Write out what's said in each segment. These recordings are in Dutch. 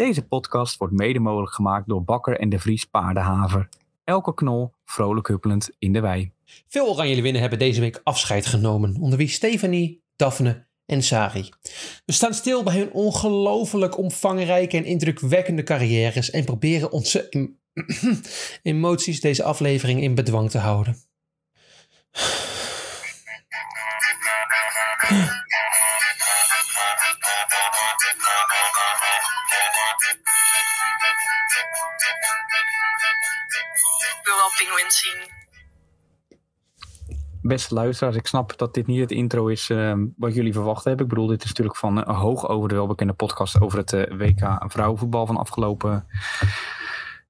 Deze podcast wordt mede mogelijk gemaakt door Bakker en de Vries Paardenhaver. Elke knol vrolijk huppelend in de wei. Veel Oranje winnen hebben deze week afscheid genomen, onder wie Stefanie, Daphne en Sari. We staan stil bij hun ongelooflijk omvangrijke en indrukwekkende carrières en proberen onze em- emoties deze aflevering in bedwang te houden. Pinguïns zien. Beste luisteraars, ik snap dat dit niet het intro is eh, wat jullie verwacht hebben. Ik bedoel, dit is natuurlijk van eh, hoog over de welbekende podcast over het eh, WK vrouwenvoetbal van afgelopen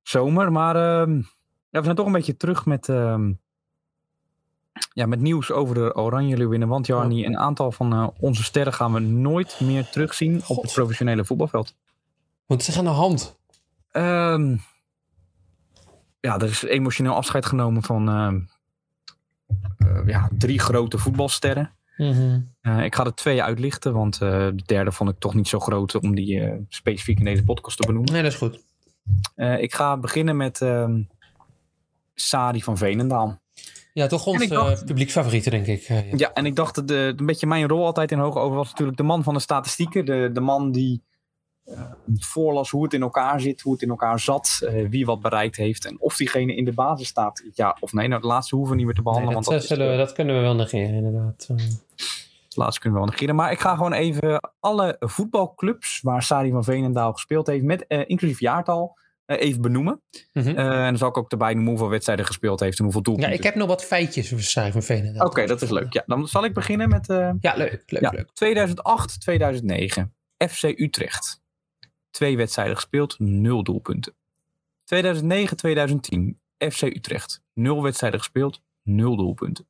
zomer. Maar ehm, ja, we zijn toch een beetje terug met, ehm, ja, met nieuws over de Oranje Leeuwinnen. Want Jarni, een aantal van eh, onze sterren gaan we nooit meer terugzien op het professionele voetbalveld. Wat is er aan de hand? Ehm, ja, er is emotioneel afscheid genomen van ehm, eh, ja, drie grote voetbalsterren. Eh, ik ga er twee uitlichten, want eh, de derde vond ik toch niet zo groot om die specifiek in deze podcast te benoemen. Nee, dat is goed. Ik ga beginnen met ehm Sari van Veenendaal. Ja, toch ons dacht- publiek favoriete, denk ik. ja. Ja, en ik dacht dat de, een beetje mijn rol altijd in hoog over was natuurlijk de man van de statistieken. De, de man die voorlas hoe het in elkaar zit, hoe het in elkaar zat, eh, wie wat bereikt heeft en of diegene in de basis staat. Ja of nee, nou de laatste hoeven we niet meer te Nee, behandelen, dat, want dat, is, zullen we, dat kunnen we wel negeren, inderdaad. Het laatste kunnen we wel negeren. Maar ik ga gewoon even alle voetbalclubs waar Sari van Veenendaal gespeeld heeft, met eh, inclusief jaartal, eh, even benoemen. mhm. En dan zal ik ook erbij noemen hoeveel wedstrijden gespeeld heeft en hoeveel ja, doelpunten. ik heb nog wat feitjes over Sari van Veenendaal. Oké, dat is leuk. Ja, dan zal ik beginnen met... Ja, leuk, leuk, Ja, leuk. 2008, 2009. FC Utrecht. Twee wedstrijden gespeeld, nul doelpunten. 2009, 2010. FC Utrecht. Nul wedstrijden gespeeld, nul doelpunten.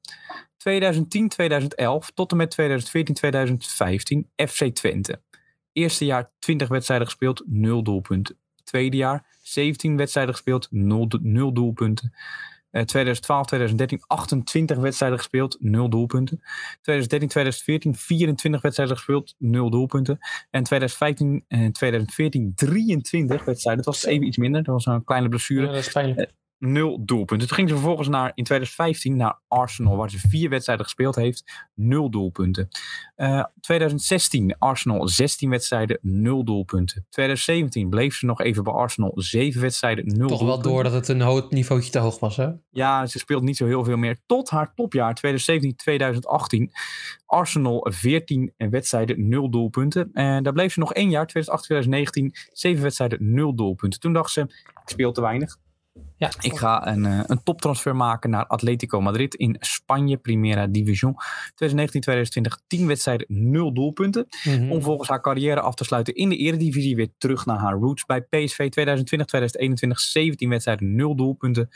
2010, 2011 tot en met 2014, 2015. FC Twente. Eerste jaar 20 wedstrijden gespeeld, nul doelpunten. Tweede jaar 17 wedstrijden gespeeld, nul, do- nul doelpunten. Eh, 2012, 2013 28 wedstrijden gespeeld, nul doelpunten. 2013, 2014 24 wedstrijden gespeeld, 0 doelpunten. En 2015 en 2014 23 wedstrijden. Dat was even iets minder. Dat was een kleine blessure. Ja, dat is pijnlijk. 0 doelpunten. Toen ging ze vervolgens naar, in 2015 naar Arsenal, waar ze vier wedstrijden gespeeld heeft. 0 doelpunten. Eh, 2016 Arsenal 16 wedstrijden, 0 doelpunten. 2017 bleef ze nog even bij Arsenal, 7 wedstrijden, 0 Toch wel doelpunten. door dat het een hoog niveautje te hoog was, hè? Ja, ze speelt niet zo heel veel meer. Tot haar topjaar 2017-2018. Arsenal 14 wedstrijden, 0 doelpunten. En daar bleef ze nog één jaar, 2018-2019, 7 wedstrijden, 0 doelpunten. Toen dacht ze, ik speel te weinig. Ja. Ik ga een, eh, een toptransfer maken naar Atletico Madrid in Spanje, Primera Division. 2019-2020, 10 wedstrijden, 0 doelpunten. Mhm. Om volgens haar carrière af te sluiten in de Eredivisie weer terug naar haar roots bij PSV 2020, 2021, 17 wedstrijden, 0 doelpunten.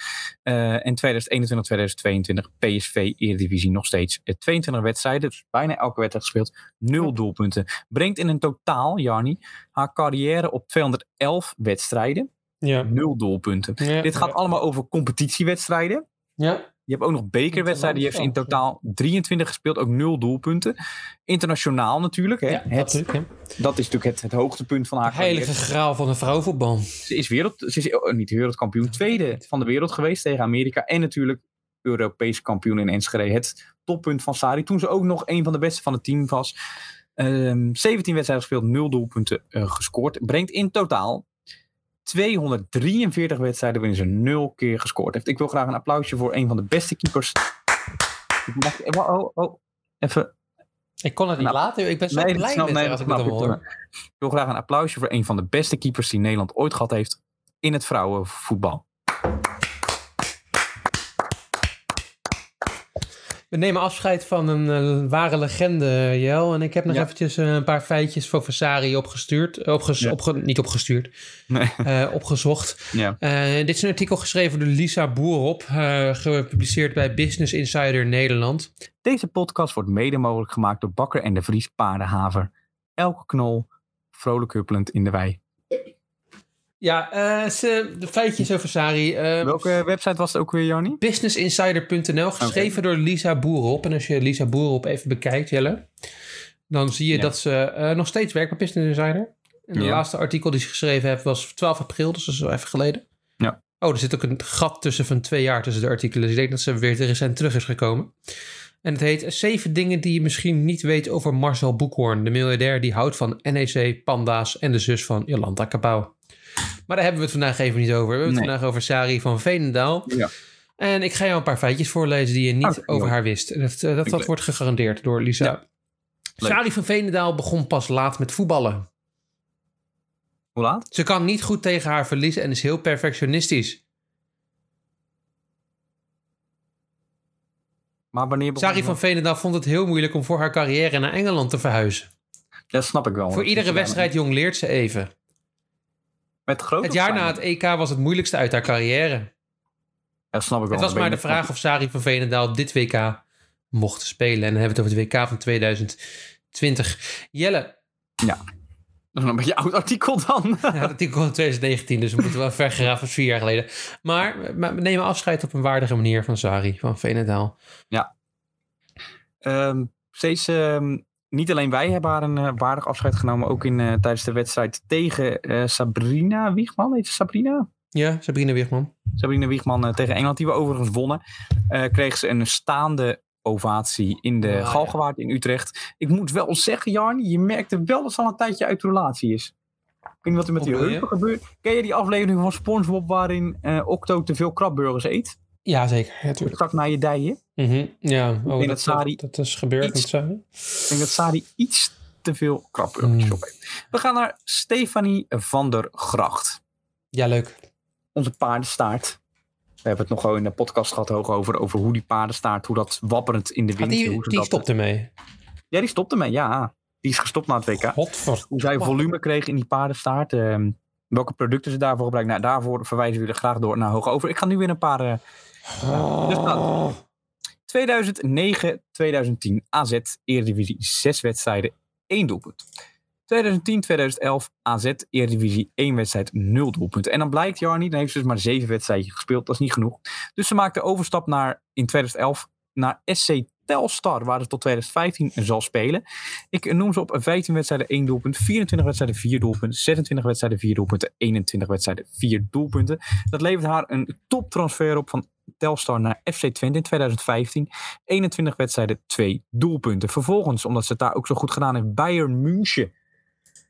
Eh, en 2021, 2022 PSV Eredivisie nog steeds eh, 22 wedstrijden, dus bijna elke wedstrijd gespeeld, 0 doelpunten. Brengt in een totaal, Jarni, haar carrière op 211 wedstrijden, Ja. 0 doelpunten. Ja, Dit gaat ja. allemaal over competitiewedstrijden. Ja. Je hebt ook nog bekerwedstrijden. Die heeft in totaal 23 gespeeld, ook 0 doelpunten. Internationaal natuurlijk. Hè? Ja, het. Ja. dat is natuurlijk het, het hoogtepunt van haar De heilige carrière. graal van de vrouwenvoetbal. Ze is, wereld, ze is oh, niet wereldkampioen, tweede van de wereld geweest tegen Amerika. En natuurlijk Europees kampioen in Enschede. Het toppunt van Sari. Toen ze ook nog een van de beste van het team was. Ehm 17 wedstrijden gespeeld, 0 doelpunten eh, gescoord. Brengt in totaal 243 wedstrijden waarin ze 0 keer gescoord heeft. Ik wil graag een applausje voor een van de beste keepers. Ik mag, oh, oh, even Ik kon het niet Nou, laten. Ik ben zo Nee, blij snap- met nee, als ik het hoor. Ik wil graag een applausje voor een van de beste keepers die Nederland ooit gehad heeft in het vrouwenvoetbal. We nemen afscheid van een eh, ware legende, Jel. En ik heb nog Ja. eventjes eh, een paar feitjes voor Vasari opgestuurd. eh, Opges Ja. opge- niet opgestuurd, Nee. eh, opgezocht. Ja. Eh, dit is een artikel geschreven door Lisa Boerop. eh, gepubliceerd bij Business Insider Nederland. Deze podcast wordt mede mogelijk gemaakt door Bakker en de Vries Paardenhaver. Elke knol vrolijk huppelend in de wei. Ja, eh, ze, de feitjes over Sari. eh, Welke website was het ook weer, Jannie? businessinsider.nl, geschreven door Lisa Boerop. En als je Lisa Boerop even bekijkt, Jelle, dan zie je Ja. dat ze eh, nog steeds werkt bij Business Insider. En de Ja. laatste artikel die ze geschreven heeft was 12 april, dus dat is wel even geleden. Ja. Oh, er zit ook een gat tussen van twee jaar tussen de artikelen. Dus ik denk dat ze weer te recent terug is gekomen. En het heet Zeven dingen die je misschien niet weet over Marcel Boekhoorn. De miljardair die houdt van NEC, panda's en de zus van Jolanta Cabau. Maar daar hebben we het vandaag even niet over. We hebben het Nee. vandaag over Sari van Veenendaal. Ja. En ik ga jou een paar feitjes voorlezen die je niet Oh, over haar wist. Dat, eh, dat, wordt gegarandeerd door Lisa. Ja. Sari van Veenendaal begon pas laat met voetballen. Hoe laat? Ze kan niet goed tegen haar verliezen en is heel perfectionistisch. Maar wanneer begon Sari van Veenendaal vond het heel moeilijk om voor haar carrière naar Engeland te verhuizen. Dat snap ik wel. Voor iedere wedstrijd jong leert ze even. Met groot Het jaar na het EK was het moeilijkste uit haar carrière. Ja, dat snap ik wel. Het was maar de vraag of Sari van Veenendaal dit WK mocht spelen. En dan hebben we het over het WK van 2020. Jelle, Dat is een beetje oud artikel dan. Ja, het artikel van 2019, dus we moeten wel ver geraven van vier jaar geleden. Maar, we nemen afscheid op een waardige manier van Sari, van Veenendaal. Ehm, steeds, ehm, niet alleen wij hebben haar een eh, waardig afscheid genomen. Ook in, eh, tijdens de wedstrijd tegen eh, Sabrina Wiegman. Heet ze Sabrina? Ja, Sabrina Wiegman. Sabrina Wiegman tegen Engeland, die we overigens wonnen. eh, kreeg ze een staande ovatie in de Ah, ja. Galgenwaard in Utrecht. Ik moet wel zeggen, Jarni, je merkte wel dat ze al een tijdje uit de relatie is. Ik weet niet wat er met die heupen gebeurt. Ken je die aflevering van SpongeBob waarin eh, Octo te veel krabburgers eet? Ja, zeker. Ja, tuurlijk. Strak naar je dijen. Mhm, Ja, oh, denk dat, dat Sari dat, is gebeurd iets- met Sari. Ik denk dat Sari iets te veel krabburgertjes Hmm. op heeft. We gaan naar Stefanie van der Gracht. Ja, leuk. Onze paardenstaart. We hebben het nog wel in de podcast gehad hoog over, over hoe die paardenstaart, hoe dat wapperend in de Maar wind... die hoe ze die dat- stopt ermee. Ja, die stopte mee, ja. Die is gestopt na het WK. Hoe zij volume kreeg in die paardenstaart. ehm, welke producten ze daarvoor gebruiken. Nou, daarvoor verwijzen we jullie graag door naar hoog over. Ik ga nu weer een paar... eh, dus nou, 2009, 2010 AZ Eredivisie 6 wedstrijden, 1 doelpunt. 2010, 2011 AZ Eredivisie 1 wedstrijd, 0 doelpunten. En dan blijkt Jarni, dan heeft ze dus maar 7 wedstrijdjes gespeeld. Dat is niet genoeg. Dus ze maakt de overstap naar, in 2011 naar SC Telstar, waar ze tot 2015 zal spelen. Ik noem ze op 15 wedstrijden 1 doelpunt, 24 wedstrijden 4 doelpunten, 26 wedstrijden 4 doelpunten, 21 wedstrijden 4 doelpunten. Dat levert haar een toptransfer op van Telstar naar FC Twente in 2015. 21 wedstrijden, 2 doelpunten. Vervolgens, omdat ze het daar ook zo goed gedaan heeft, Bayern München.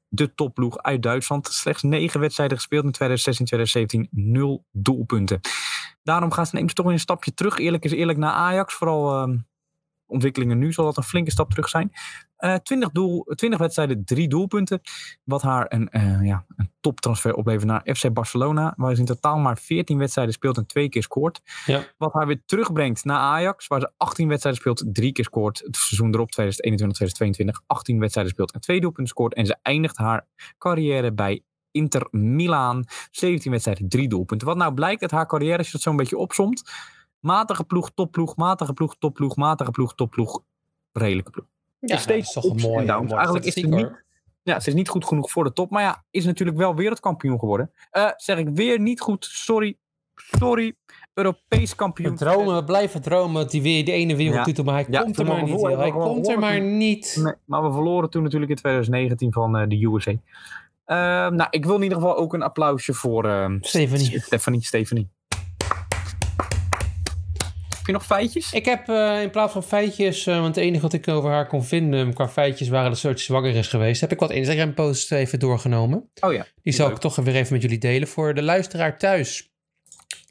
De topploeg uit Duitsland. Slechts 9 wedstrijden gespeeld in 2016, 2017. 0 doelpunten. Daarom gaat ze ze toch weer een stapje terug. Eerlijk is eerlijk naar Ajax. Vooral ehm, ontwikkelingen nu zal dat een flinke stap terug zijn. Eh 20, doel, 20 wedstrijden, 3 doelpunten. Wat haar een, eh, ja, een toptransfer oplevert naar FC Barcelona. Waar ze in totaal maar 14 wedstrijden speelt en 2 keer scoort. Ja. Wat haar weer terugbrengt naar Ajax. Waar ze 18 wedstrijden speelt, 3 keer scoort. Het seizoen erop 2021, 2022. 18 wedstrijden speelt en 2 doelpunten scoort. En ze eindigt haar carrière bij Inter Milaan. 17 wedstrijden, 3 doelpunten. Wat nou blijkt uit haar carrière, als je dat zo een beetje opsomt. Matige ploeg, topploeg, matige ploeg, topploeg, matige ploeg, topploeg. Redelijke ploeg. Ja, steeds dat is toch een mooie, Eigenlijk is het niet-. Ja, ze is niet goed genoeg voor de top. Maar ja, is natuurlijk wel wereldkampioen geworden. Eh, zeg ik weer niet goed. Sorry. Sorry. Europees We kampioen. dromen, we blijven dromen. Die, weer, die ene wereldtitel, maar hij Ja, komt er maar niet. Hij komt er maar niet. Nee, maar we verloren toen natuurlijk in 2019 van eh, de USA. Ehm, nou, ik wil in ieder geval ook een applausje voor ehm, Stephanie. Stephanie. Stephanie. Heb je nog feitjes? Ik heb eh, in plaats van feitjes, eh, want het enige wat ik over haar kon vinden qua feitjes waren dat ze ooit zwanger is geweest, heb ik wat Instagram-posts even doorgenomen. Oh ja. Die zal ik toch weer even met jullie delen voor de luisteraar thuis.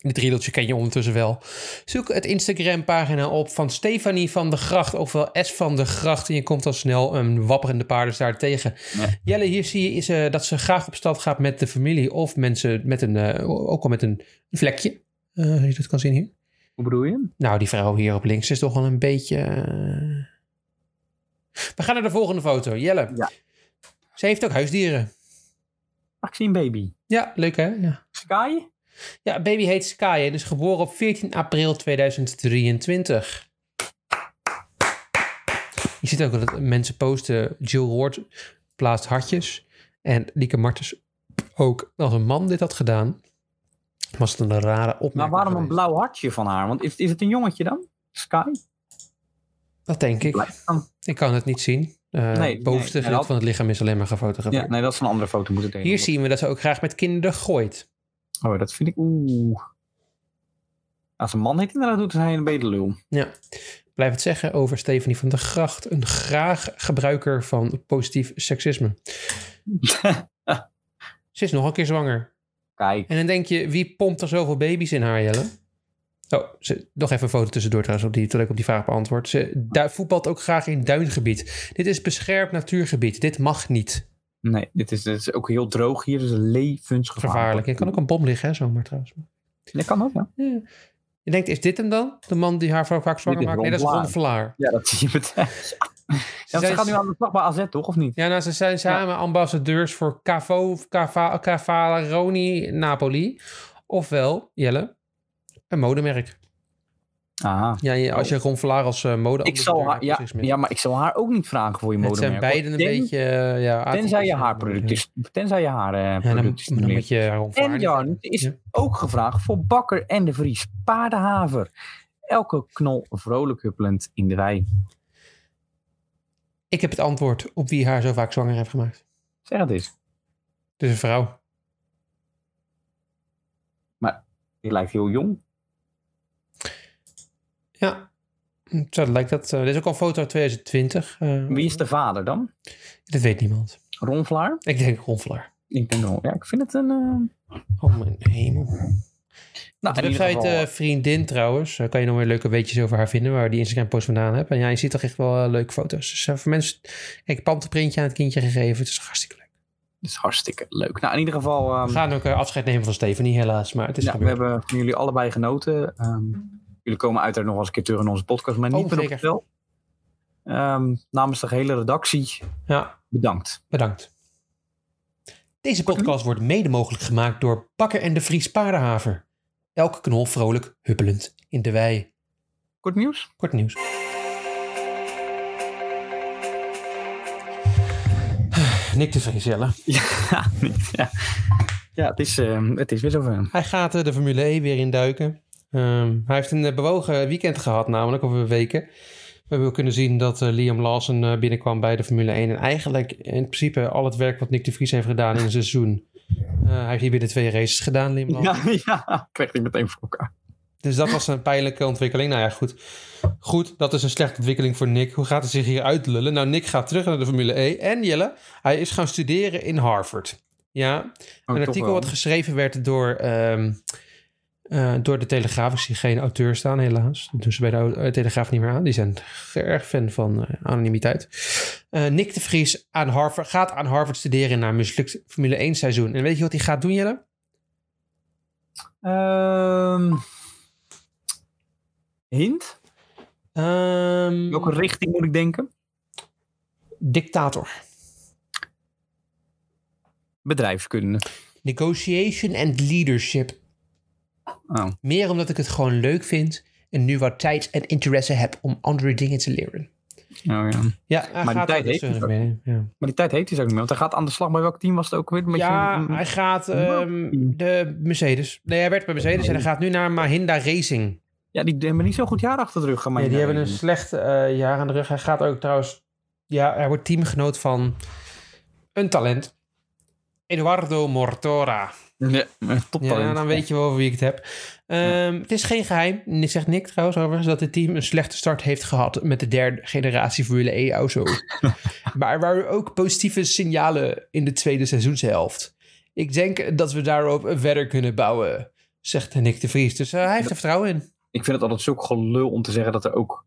Dit riedeltje ken je ondertussen wel. Zoek het Instagram-pagina op van Stefanie van de Gracht, ofwel S van de Gracht. En je komt al snel een wapperende paardenstaart tegen. Ja. Jelle, hier zie je is, eh, dat ze graag op stad gaat met de familie of mensen met een, ook al met een vlekje. Als je dat kan zien hier. Hoe bedoel je? Nou, die vrouw hier op links is toch wel een beetje. eh. We gaan naar de volgende foto. Jelle. Ja. Ze heeft ook huisdieren. Ach, ik zie een baby. Ja, leuk hè? Ja. Sky? Ja, baby heet Sky en is geboren op 14 april 2023. Je ziet ook dat mensen posten. Jill Ward plaatst hartjes. En Lieke Martens ook. Als een man dit had gedaan, was het een rare opmerking. Maar waarom een blauw hartje van haar? Want is, is het een jongetje dan? Sky? Dat denk ik. Ik kan het niet zien. Eh, Nee, bovenste nee, dat- van het lichaam is alleen maar gefotografeerd. Ja, nee, dat is een andere foto moeten delen. Hier zien we dat ze ook graag met kinderen gooit. Oh, dat vind ik... Oeh. Als een man dit inderdaad doet, hij een bedelul. Ja. Blijf het zeggen over Stephanie van der Gracht. Een graag gebruiker van positief seksisme. Ze is nog een keer zwanger. Kijk. En dan denk je, wie pompt er zoveel baby's in haar, Jelle? Oh, ze, nog even een foto tussendoor trouwens, op die, tot ik op die vraag beantwoord. Ze voetbalt ook graag in duingebied. Dit is beschermd natuurgebied. Dit mag niet. Nee, dit is, dit is ook heel droog hier. Dus levensgevaarlijk. Gevaarlijk. Er kan ook een bom liggen, hè, zomaar trouwens. Dat kan ook, ja. Ja. Je denkt, is dit hem dan? De man die haar vaak zwanger maakt? Nee, dat is Ron Vlaar. Ja, dat zie je meteen. Ja, ze gaan nu aan de slag bij AZ, toch? Of niet? Ja, nou, ze zijn samen ambassadeurs voor Cavo, Cava, Napoli. Ofwel, Jelle, een modemerk. Aha. Ja, je- als je Ron Vlaar als uh, mode Ik zal haar, ja, ja, maar ik zal haar ook niet vragen voor je Het modemerk. zijn beiden een beetje... eh, ja, Tenzij je atypisch. haarproductjes. Tenzij je haar eh, Ja, dan, productjes dan moet je Ron Vlaar En Jan is Ja. ook gevraagd voor Bakker en de Vries paardenhaver. Elke knol vrolijk huppelend in de wei. Ik heb het antwoord op wie haar zo vaak zwanger heeft gemaakt. Zeg het eens. Het is een vrouw. Die lijkt heel jong. Ja. Zo lijkt dat. eh, dit is ook al een foto uit 2020. eh, Wie is de vader dan? Dat weet niemand. Ron Vlaar? Ik denk Ron Vlaar. Ik denk Ron. Ja, ik vind het een... eh, Oh mijn hemel. Nou, de website geval- eh, Vriendin trouwens, daar kan je nog weer leuke weetjes over haar vinden, waar die Instagram post vandaan hebt. En ja, je ziet toch echt wel eh, leuke foto's. Dus eh, voor mensen, kijk, pantenprintje aan het kindje gegeven. Het is hartstikke leuk. Dat is hartstikke leuk. Nou, in ieder geval... ehm, We gaan ook afscheid nemen van Stephanie helaas, maar het is ja, we hebben van jullie allebei genoten. Ehm, jullie komen uiteraard nog eens een keer terug in onze podcast, maar Oh, niet meer op het spel. Namens de hele redactie, Ja, bedankt. bedankt. Deze podcast wordt mede mogelijk gemaakt door Bakker en de Vries Paardenhaver. Elke knol vrolijk huppelend in de wei. Kort nieuws? Kort nieuws. Nick de Vries, Jelle. Ja, ja. ja het, is, ehm, het is weer zover. Hij gaat eh, de Formule E weer induiken. Ehm hij heeft een eh, bewogen weekend gehad, namelijk over weken. We hebben ook kunnen zien dat eh, Liam Lawson eh, binnenkwam bij de Formule 1. En eigenlijk in principe al het werk wat Nick de Vries heeft gedaan in een seizoen. eh, hij heeft hier binnen twee races gedaan, Liam Lawson. Ja, ja, kreeg hij meteen voor elkaar. Dus dat was een pijnlijke ontwikkeling. Nou ja, goed. Goed, dat is een slechte ontwikkeling voor Nick. Hoe gaat hij zich hier uitlullen? Nou, Nick gaat terug naar de Formule E. En Jelle, hij is gaan studeren in Harvard. Ja, Oh, een artikel wat geschreven werd door, ehm, eh, door de Telegraaf. Ik zie geen auteur staan, helaas. Dus bij de eh, Telegraaf niet meer aan. Die zijn erg fan van eh, anonimiteit. Nick de Vries aan Harvard, gaat aan Harvard studeren na een mislukt Formule 1 seizoen. En weet je wat hij gaat doen, Jelle? Ehm, hint? Ehm, Welke richting moet ik denken? dictator. Bedrijfskunde. Negotiation and leadership. Oh. Meer omdat ik het gewoon leuk vind en nu wat tijd en interesse heb om andere dingen te leren. Oh, ja. Ja, hij die gaat tijd er dus, heeft hij eh, mee, ja. Maar die tijd heeft hij dus ook niet meer. Want hij gaat aan de slag bij welk team was het ook weer? Met Ja, je- hij gaat ehm, de Mercedes. Nee, hij werd bij Mercedes en hij gaat nu naar Mahinda Racing. ja, die hebben niet zo'n goed jaar achter de rug. Ja, die hebben een slecht eh, jaar aan de rug. Hij gaat ook trouwens... Ja, hij wordt teamgenoot van een talent. Eduardo Mortora. Ja, toptalent. Ja, dan weet je wel over wie ik het heb. Ehm, Het is geen geheim, en zegt Nick trouwens overigens, dat het team een slechte start heeft gehad met de derde generatie Formule E auto. maar er waren ook positieve signalen in de tweede seizoenshelft. Ik denk dat we daarop verder kunnen bouwen, zegt Nick de Vries. Dus eh, hij heeft er vertrouwen in. Ik vind het altijd zulk gelul om te zeggen dat er ook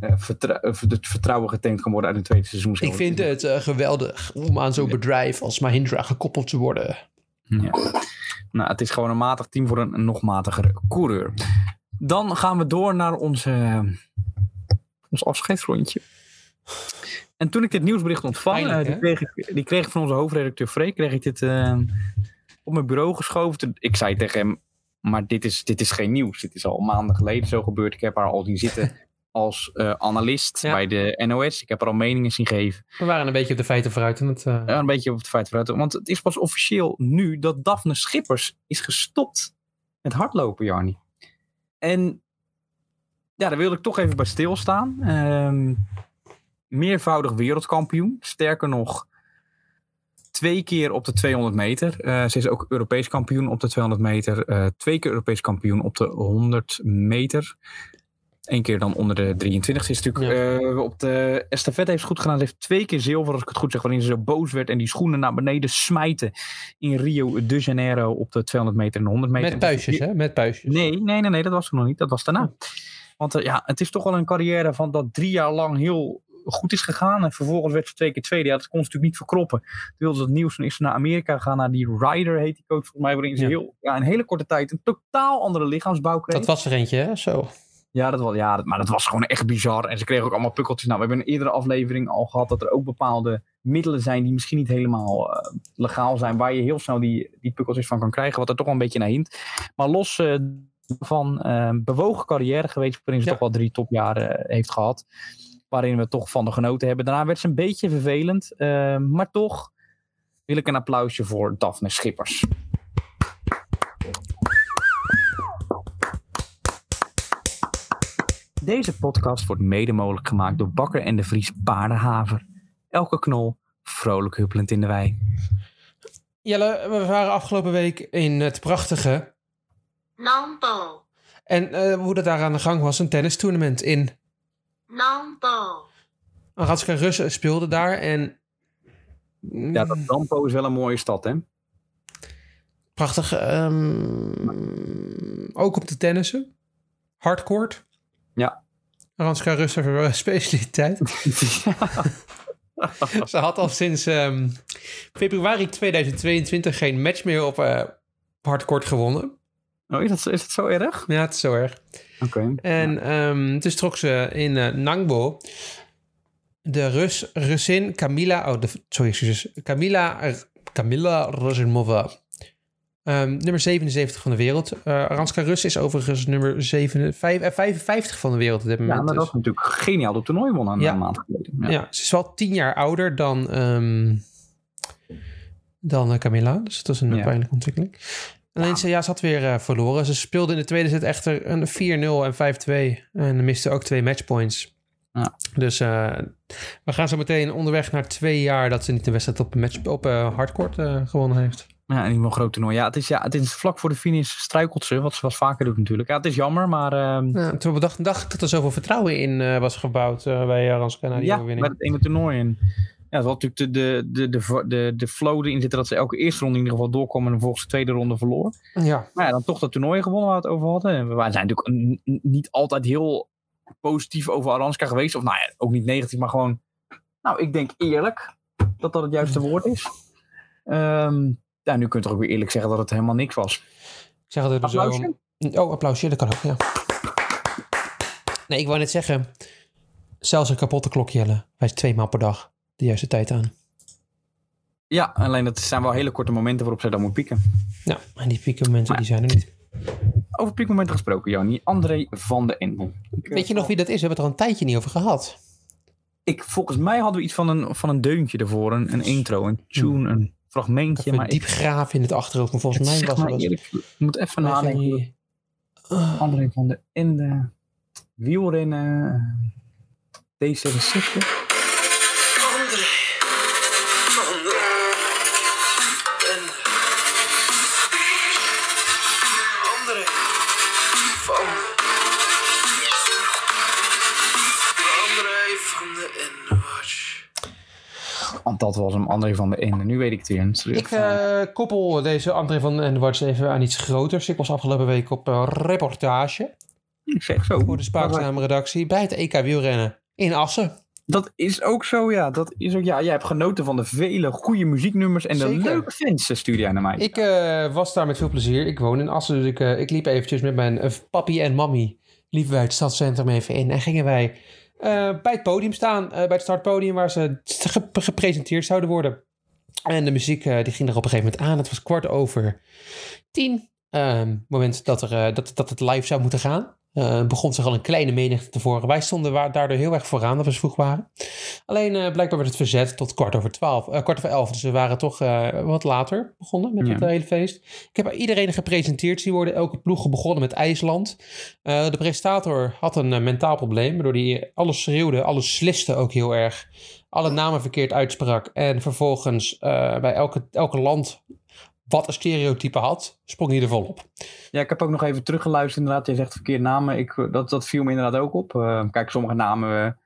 eh, vertrou- eh, het vertrouwen getankt kan worden uit een tweede seizoen. Ik vind het geweldig om aan zo'n bedrijf als Mahindra gekoppeld te worden. Ja. Nou, het is gewoon een matig team voor een, een nog matigere coureur. Dan gaan we door naar onze, ons afscheidsrondje. En toen ik dit nieuwsbericht ontvang, eh, die, kreeg ik, die kreeg ik van onze hoofdredacteur Freek, kreeg ik dit eh, op mijn bureau geschoven. Ik zei tegen hem, maar dit is, dit is geen nieuws. Dit is al maanden geleden zo gebeurd. Ik heb haar al zien zitten als eh, analist Ja. bij de NOS. Ik heb haar al meningen zien geven. We waren een beetje op de feiten vooruit. En het, eh, Ja, een beetje op het feit vooruit. Want het is pas officieel nu dat Daphne Schippers is gestopt met hardlopen, Jarni. En ja, daar wilde ik toch even bij stilstaan. Ehm meervoudig wereldkampioen. Sterker nog, twee keer op de 200 meter. Eh, ze is ook Europees kampioen op de 200 meter. twee keer Europees kampioen op de 100 meter. Eén keer dan onder de 23. Ze is natuurlijk eh, op de estafette heeft ze goed gedaan. Ze heeft twee keer zilver, als ik het goed zeg, waarin ze zo boos werd en die schoenen naar beneden smijten in Rio de Janeiro op de 200 meter en 100 meter. Met puistjes, hè? Met puistjes. Nee, nee, nee, nee, dat was er nog niet. Dat was daarna. Want eh, ja, het is toch wel een carrière van dat drie jaar lang heel goed is gegaan. En vervolgens werd ze twee keer tweede. Ja, dat kon ze natuurlijk niet verkroppen. Toen wilde ze het nieuws. Toen is ze naar Amerika gegaan. Naar die Ryder heet die coach volgens mij. Waarin ze Ja. heel, ja, in hele korte tijd een totaal andere lichaamsbouw kreeg. Dat was er eentje, hè? Zo. Ja, dat was, ja dat, maar dat was gewoon echt bizar. En ze kregen ook allemaal pukkeltjes. Nou, we hebben in een eerdere aflevering al gehad dat er ook bepaalde middelen zijn die misschien niet helemaal eh, legaal zijn. Waar je heel snel die, die pukkeltjes van kan krijgen. Wat er toch wel een beetje naar hint. Maar los eh, van eh, bewogen carrière geweest. Waarin ze Ja. toch wel drie topjaren heeft gehad. Waarin we toch van de genoten hebben. Daarna werd ze een beetje vervelend. maar toch wil ik een applausje voor Daphne Schippers. Deze podcast wordt mede mogelijk gemaakt door Bakker en de Vries Paardenhaver. Elke knol vrolijk huppelend in de wei. Jelle, we waren afgelopen week in het prachtige. Nampo. En eh, hoe dat daar aan de gang was, een tennistournament in. Nampo. Aratska Russen speelde daar en... Ja, dat Dampo is wel een mooie stad, hè? Prachtig. ehm, ook op de tennissen. Hardcourt. Ja. Aranska Russen eh, specialiteit. Ze had al sinds ehm, februari 2022 geen match meer op eh hardcourt gewonnen. Oh, is dat, is dat zo erg? Ja, het is zo erg. Oké. En ehm dus trok ze in eh, Nangbo de Rus, Russin Kamila, oh, de, sorry, excuses, Kamila, Kamila Rozimova. Ehm, nummer 77 van de wereld. Eh Aranska Rus is overigens nummer 7, vijf- eh, 55 van de wereld op dit Ja, moment. maar dat dus. is natuurlijk geniaal. Dat toernooi won een Ja. maand geleden. Ja. ja. ze is wel tien jaar ouder dan, ehm, dan eh, Camilla. Dus dat is een Ja. pijnlijke ontwikkeling. Alleen ze, ja, ze had weer eh, verloren. Ze speelde in de tweede set echter een 4-0 en 5-2. En miste ook twee matchpoints. Ja. Dus eh, we gaan zo meteen onderweg naar twee jaar dat ze niet een wedstrijd op, match, op eh, hardcourt gewonnen heeft. Ja, en die wel een groot toernooi. Ja, het is, ja, het is vlak voor de finish struikelt ze, wat ze wat vaker doet natuurlijk. Ja, het is jammer, maar ehm, Ja, toen bedacht, dacht ik dat er zoveel vertrouwen in eh, was gebouwd eh, bij Aranska na die ja, overwinning. bij het ene toernooi. En ja, het was natuurlijk de, de, de, de, de, de flow erin zitten dat ze elke eerste ronde in ieder geval doorkwam en vervolgens de tweede ronde verloor. Ja, Maar ja, dan toch dat toernooi gewonnen waar we het over hadden. En we waren- zijn natuurlijk niet altijd heel positief over Aranska geweest. Of nou ja, ook niet negatief, maar gewoon, nou, ik denk eerlijk dat dat het juiste woord is. Ehm, ja, nu kun je toch ook weer eerlijk zeggen dat het helemaal niks was. ik zeg het er zo. Applausje? Oh, applausje, dat kan ook, ja. Nee, ik wou net zeggen, zelfs een kapotte klok, Jelle, wijst twee maal per dag de juiste tijd aan. Ja, alleen dat zijn wel hele korte momenten waarop zij dan moet pieken. Ja, en die piekmomenten, die zijn er niet. Over piekmomenten gesproken, Joni. André van de Ende. Ik, eh, Weet je nog wie dat is? We hebben het er al een tijdje niet over gehad. Ik, volgens mij hadden we iets van een, van een deuntje ervoor. Een, een intro, een tune, een fragmentje. Even maar diep graven in het achterhoofd. Maar volgens mij was het... eerlijk, ik moet even nadenken. André van de Ende. Wielrennen. D66. Dat was hem, André van de Ende. Nu weet ik het weer. Ik eh, koppel deze André van den Watch even aan iets groters. Ik was afgelopen week op eh, reportage ik zeg zo. voor de Spaakzame redactie bij het EK wielrennen in Assen. Dat is ook zo, ja. Dat is ook, ja. Jij hebt genoten van de vele goede muzieknummers en de Zeker. leuke fans, eh, stuurde jij naar mij. Ik eh, was daar met veel plezier. Ik woon in Assen, dus ik, ik liep eventjes met mijn papi en mammy. Liepen wij het stadscentrum even in en gingen wij bij het podium staan. eh, bij het startpodium waar ze ge- gepresenteerd zouden worden. En de muziek eh, die ging er op een gegeven moment aan. Het was kwart over tien. ehm, moment dat, er, eh, dat, dat het live zou moeten gaan. Eh, begon zich al een kleine menigte te voren. Wij stonden wa- daardoor heel erg vooraan dat we zo vroeg waren. Alleen eh, blijkbaar werd het verzet tot kwart over twaalf, eh, kwart over elf. Dus we waren toch wat later begonnen met Ja. het hele feest. Ik heb iedereen gepresenteerd zien worden. Elke ploeg begonnen met IJsland. De presentator had een mentaal probleem, waardoor hij alles schreeuwde, alles sliste ook heel erg. Alle namen verkeerd uitsprak. En vervolgens bij elke, elke land wat een stereotype had, sprong hij er volop. Ja, ik heb ook nog even teruggeluisterd. Inderdaad, je zegt verkeerde namen. Ik, eh, dat, dat viel me inderdaad ook op. Eh, kijk, sommige namen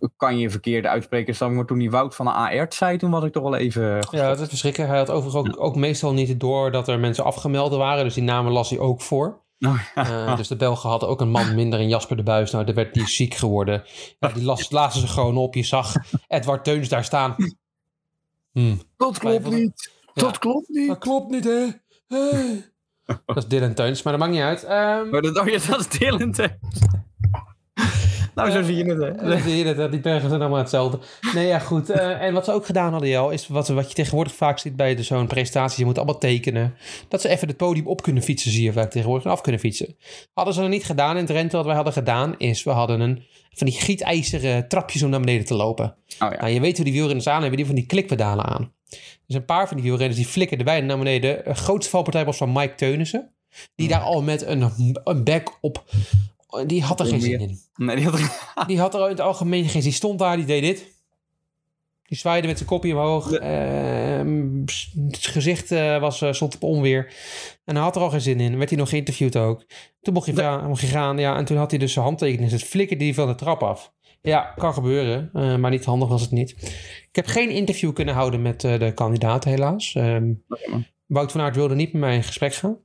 eh, kan je verkeerd uitspreken. Maar toen die Wout van de AR zei, toen was ik toch wel even... Ja, dat is verschrikkelijk. Hij had overigens ook, ook meestal niet door dat er mensen afgemeld waren. Dus die namen las hij ook voor. Oh, ja. Dus de Belgen hadden ook een man minder in Jasper de Buis. Nou, daar werd die ziek geworden. Ja, die las, lazen ze gewoon op. Je zag Edward Teuns daar staan. Hmm. dat klopt niet. Dat klopt niet. Dat klopt niet, hè? Hey. Dat is Dylan Teuns, maar dat maakt niet uit. Ehm, Maar dat, oh ja, dat is Dylan Teuns. nou, zo zie je het, hè. Eh, zie je dat, die bergen zijn allemaal hetzelfde. Nee, ja, goed. Eh, en wat ze ook gedaan hadden, Jel, is wat, wat je tegenwoordig vaak ziet bij de- zo'n presentatie. Je moet allemaal tekenen. Dat ze even het podium op kunnen fietsen, zie je vaak tegenwoordig. En af kunnen fietsen. Hadden ze nog niet gedaan in Drenthe. Wat wij hadden gedaan, is we hadden een van die gietijzeren trapjes om naar beneden te lopen. Oh ja. Nou, je weet hoe die wielrenners aan hebben, die van die klikpedalen aan. Dus een paar van die wielrenners die flikkerden bijna naar beneden. Een grootste valpartij was van Mike Teunissen. Die daar al met een, een bek op... Die had er geen zin in. Nee, die had Die had er in het algemeen geen zin. Die stond daar, die deed dit. Die zwaaide met zijn kopje omhoog. Ehm, het gezicht eh, was, eh, stond op onweer. En hij had er al geen zin in. Werd hij nog geïnterviewd ook. Toen mocht hij, gaan, mocht hij gaan. Ja, en toen had hij dus zijn handtekening. Het flikkerde hij van de trap af. Ja, kan gebeuren. eh, maar niet handig was het niet. Ik heb geen interview kunnen houden met eh, de kandidaten helaas. Ehm, Wout van Aert wilde niet met mij in gesprek gaan.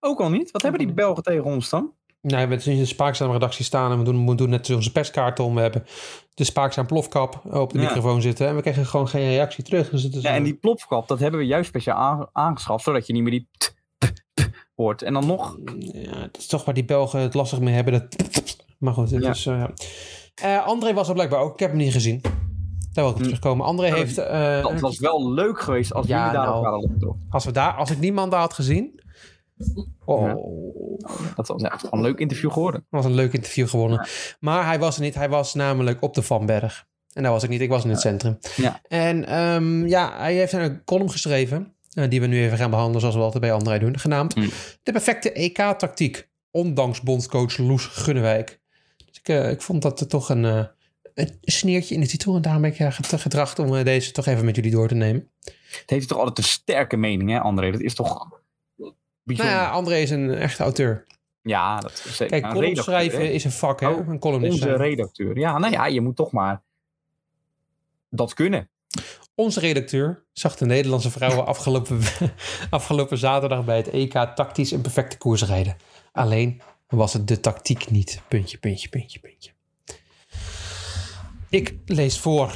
Ook al niet. Wat hebben die Belgen tegen ons dan? Nou, we hebben in de Spaakzaam redactie staan en we doen, we doen net onze perskaart om. We hebben de Spaakzaam plofkap op de Ja. microfoon zitten en we krijgen gewoon geen reactie terug. Dus het is Ja, en die plopkap, dat hebben we juist speciaal aan- aangeschaft, zodat je niet meer die t- t- t- hoort. En dan nog, ja, het is toch waar die Belgen het lastig mee hebben. Dat... Maar goed, het Ja. is... eh, eh, André was er blijkbaar ook. Ik heb hem niet gezien. Daar wil ik op Hm. terugkomen. André Ja, heeft... eh, dat was wel leuk geweest als Ja, jullie daar nou. ook waren als, we daar, als ik die man daar had gezien... Oh, Ja. Dat was gewoon een leuk interview geworden. was een leuk interview gewonnen. Maar hij was er niet. Hij was namelijk op de Van Berg. En daar was ik niet. Ik was in het centrum. Ja. En ehm, ja, hij heeft een column geschreven. eh, die we nu even gaan behandelen zoals we altijd bij André doen. Genaamd Mm. De perfecte EK-tactiek. Ondanks bondscoach Loes Gunnewijk. Dus ik, eh, ik vond dat er toch een, eh, een sneertje in de titel. En daarom ben ik get- gedracht om eh, deze toch even met jullie door te nemen. Het heeft toch altijd een sterke mening, hè, André? Dat is toch Nou ja, André is een echte auteur. ja, dat is zeker. Kijk, column schrijven hè? is een vak, hè? Oh, een columnist Onze redacteur. Ja, nou ja, je moet toch maar dat kunnen. Onze redacteur zag de Nederlandse vrouwen afgelopen, afgelopen zaterdag bij het EK tactisch een perfecte koers rijden. Alleen was het de tactiek niet. Puntje, puntje, puntje, puntje. Ik lees voor.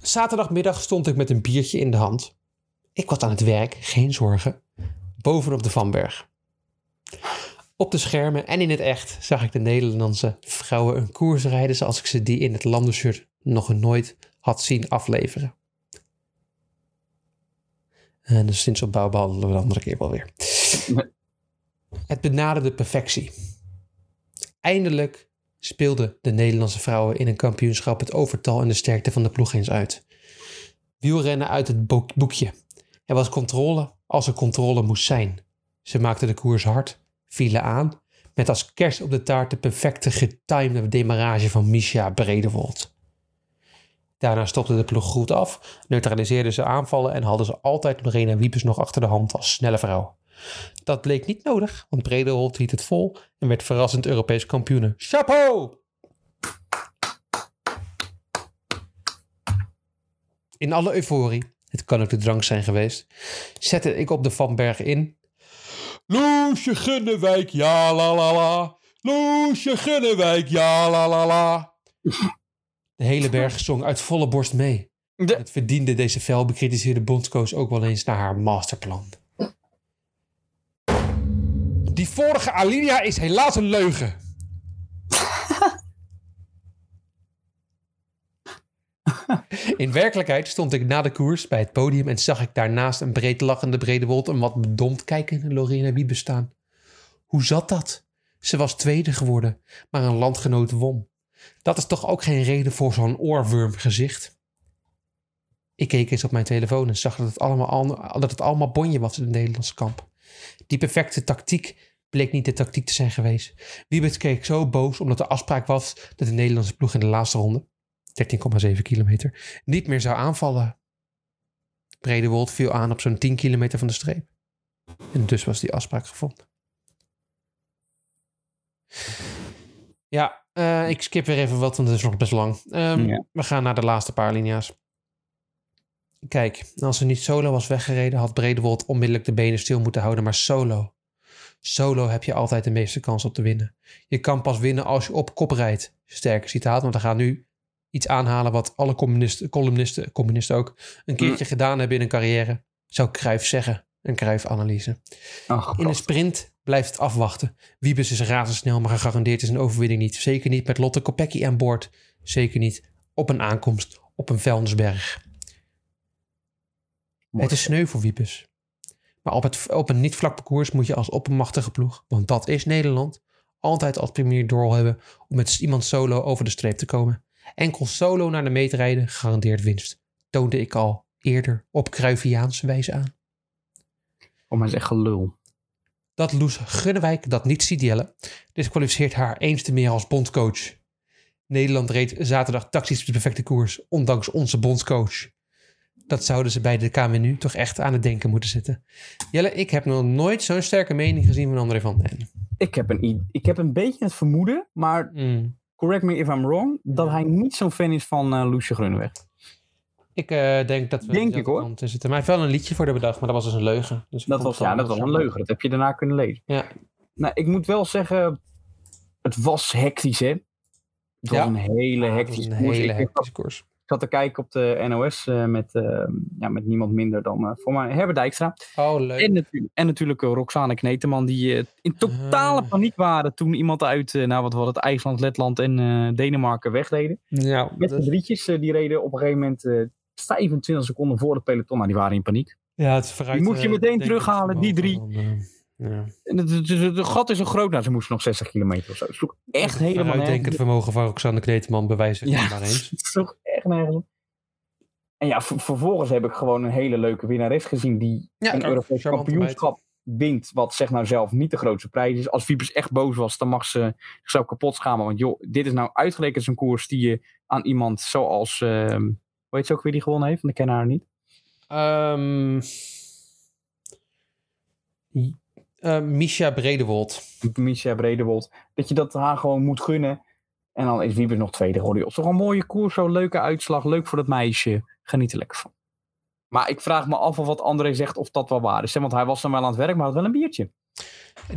Zaterdagmiddag stond ik met een biertje in de hand. Ik was aan het werk, geen zorgen. Bovenop de Vanberg. Op de schermen en in het echt zag ik de Nederlandse vrouwen een koers rijden zoals ik ze die in het landenshirt nog nooit had zien afleveren. En dus sinds opbouw behandelen we de andere keer wel weer. Het benaderde perfectie. Eindelijk speelden de Nederlandse vrouwen in een kampioenschap het overtal en de sterkte van de ploeg eens uit. Wielrennen uit het bo- boekje. Er was controle als er controle moest zijn. Ze maakten de koers hard, vielen aan, met als kerst op de taart de perfecte getimede demarrage van Misha Bredewold. Daarna stopte de ploeg goed af, neutraliseerden ze aanvallen en hadden ze altijd Lorena Wiepes nog achter de hand als snelle vrouw. Dat bleek niet nodig, want Bredewold hield het vol en werd verrassend Europees kampioene. Chapeau! In alle euforie, het kan ook de drank zijn geweest, zette ik op de Van Berg in. Loesje Gunnewijk, ja la la la. Loesje Gunnewijk, ja la la la. De hele berg zong uit volle borst mee. De- Het verdiende deze fel bekritiseerde bondscoach ook wel eens naar haar masterplan. Vorige Alinea is helaas een leugen. In werkelijkheid stond ik na de koers bij het podium en zag ik daarnaast een breed lachende Bredewold en wat bedomd kijkende Lorena Wiebe staan. Hoe zat dat? Ze was tweede geworden, maar een landgenoot won. Dat is toch ook geen reden voor zo'n oorwormgezicht? Ik keek eens op mijn telefoon en zag dat het allemaal, al- dat het allemaal bonje was in het Nederlandse kamp. Die perfecte tactiek bleek niet de tactiek te zijn geweest. Wiebert keek zo boos omdat de afspraak was dat de Nederlandse ploeg in de laatste ronde, 13,7 kilometer, niet meer zou aanvallen. Bredewold viel aan op zo'n 10 kilometer van de streep. En dus was die afspraak gevonden. Ja, eh, ik skip weer even wat, want het is nog best lang. Ehm, Ja. We gaan naar de laatste paar linia's. Kijk, als er niet solo was weggereden, had Bredewold onmiddellijk de benen stil moeten houden. Maar solo. Solo heb je altijd de meeste kans op te winnen. Je kan pas winnen als je op kop rijdt. Sterke citaat, want we gaan nu iets aanhalen wat alle communisten, columnisten, communisten ook, een keertje gedaan hebben in een carrière. Zou Cruijff zeggen. Een Cruijff-analyse. In een sprint blijft het afwachten. Wiebes is razendsnel, maar gegarandeerd is een overwinning niet. Zeker niet met Lotte Kopecky aan boord. Zeker niet op een aankomst op een vuilnisberg. Het is sneu voor Wiebes. Maar op, het, op een niet vlak parcours moet je als oppermachtige ploeg, want dat is Nederland, altijd als premier doel hebben om met iemand solo over de streep te komen. Enkel solo naar de meet rijden, gegarandeerd winst. Toonde ik al eerder op Cruyffiaanse wijze aan. Oh, maar echt gelul. Dat Loes Gunnewijk dat niet ziet jellen, disqualificeert haar eens te meer als bondscoach. Nederland reed zaterdag tactisch de perfecte koers, ondanks onze bondscoach. Dat zouden ze bij de KMU toch echt aan het denken moeten zitten. Jelle, ik heb nog nooit zo'n sterke mening gezien van André van den. Ik heb, een, ik heb een beetje het vermoeden, maar Mm. correct me if I'm wrong, dat hij niet zo'n fan is van eh Loesje Groeneweg. Ik eh, denk dat we Denk ik, hoor. zitten. Maar hij heeft wel een liedje voor de bedacht, maar dat was dus een leugen. Dus Dat was, ja, dat was een leugen. Dat heb je daarna kunnen lezen. Ja, Nou, ik moet wel zeggen, het was hectisch, hè? Het was Ja. een hele hectische een koers. hele hectische koers. Ik zat te kijken op de NOS eh, met, eh, ja, met niemand minder dan eh, voor mij Herbert Dijkstra. Oh, leuk. En natuurlijk, en natuurlijk Roxane Kneteman, die in totale Ah. paniek waren toen iemand uit, nou wat was het, IJsland, Letland en Denemarken wegreden. Ja, Met de drietjes, die reden op een gegeven moment eh, 25 seconden voor het peloton. Nou, die waren in paniek. ja, het is vooruit. Die moet je meteen terughalen, die drie. van, ja. En het, het, het- het gat is zo groot, nou ze moesten nog 60 kilometer of zo. Het sloeg echt helemaal nergens. vermogen van Roxanne Kneteman bewijzen Ja, maar eens. het sloeg echt nergens op. En ja, ver- vervolgens heb ik gewoon een hele leuke winnares gezien die Ja, een Europees kampioenschap wint. Wat zeg nou zelf niet de grootste prijs is. Als Viepers echt boos was, dan mag ze zichzelf kapot schamen. Want joh, dit is nou uitgerekend zo'n koers die je aan iemand zoals... ehm hoe heet ze ook weer die gewonnen heeft? Want ik ken haar niet. Ehm eh, Misha Bredewold. Misha Bredewold. Dat je dat haar gewoon moet gunnen. En dan is Wiebes nog tweede geworden. joh. Toch een mooie koers, zo'n leuke uitslag. Leuk voor dat meisje. Geniet er lekker van. Maar ik vraag me af of wat André zegt of dat wel waar is. hè, Want hij was dan wel aan het werk, maar had wel een biertje.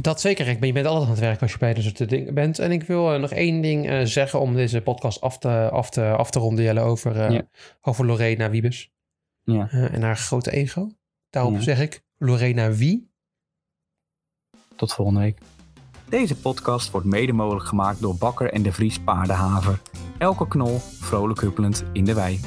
Dat zeker. Ik ben, je bent altijd aan het werk als je bij dit soort dingen bent. En ik wil eh, nog één ding eh, zeggen om deze podcast af te, af te, af te ronden, Jelle, over, eh, Ja. over Lorena Wiebes. Ja. Eh, en haar grote ego. Daarop Ja. zeg ik, Lorena wie? Tot volgende week. Deze podcast wordt mede mogelijk gemaakt door Bakker en de Vries Paardenhaver. Elke knol vrolijk huppelend in de wei.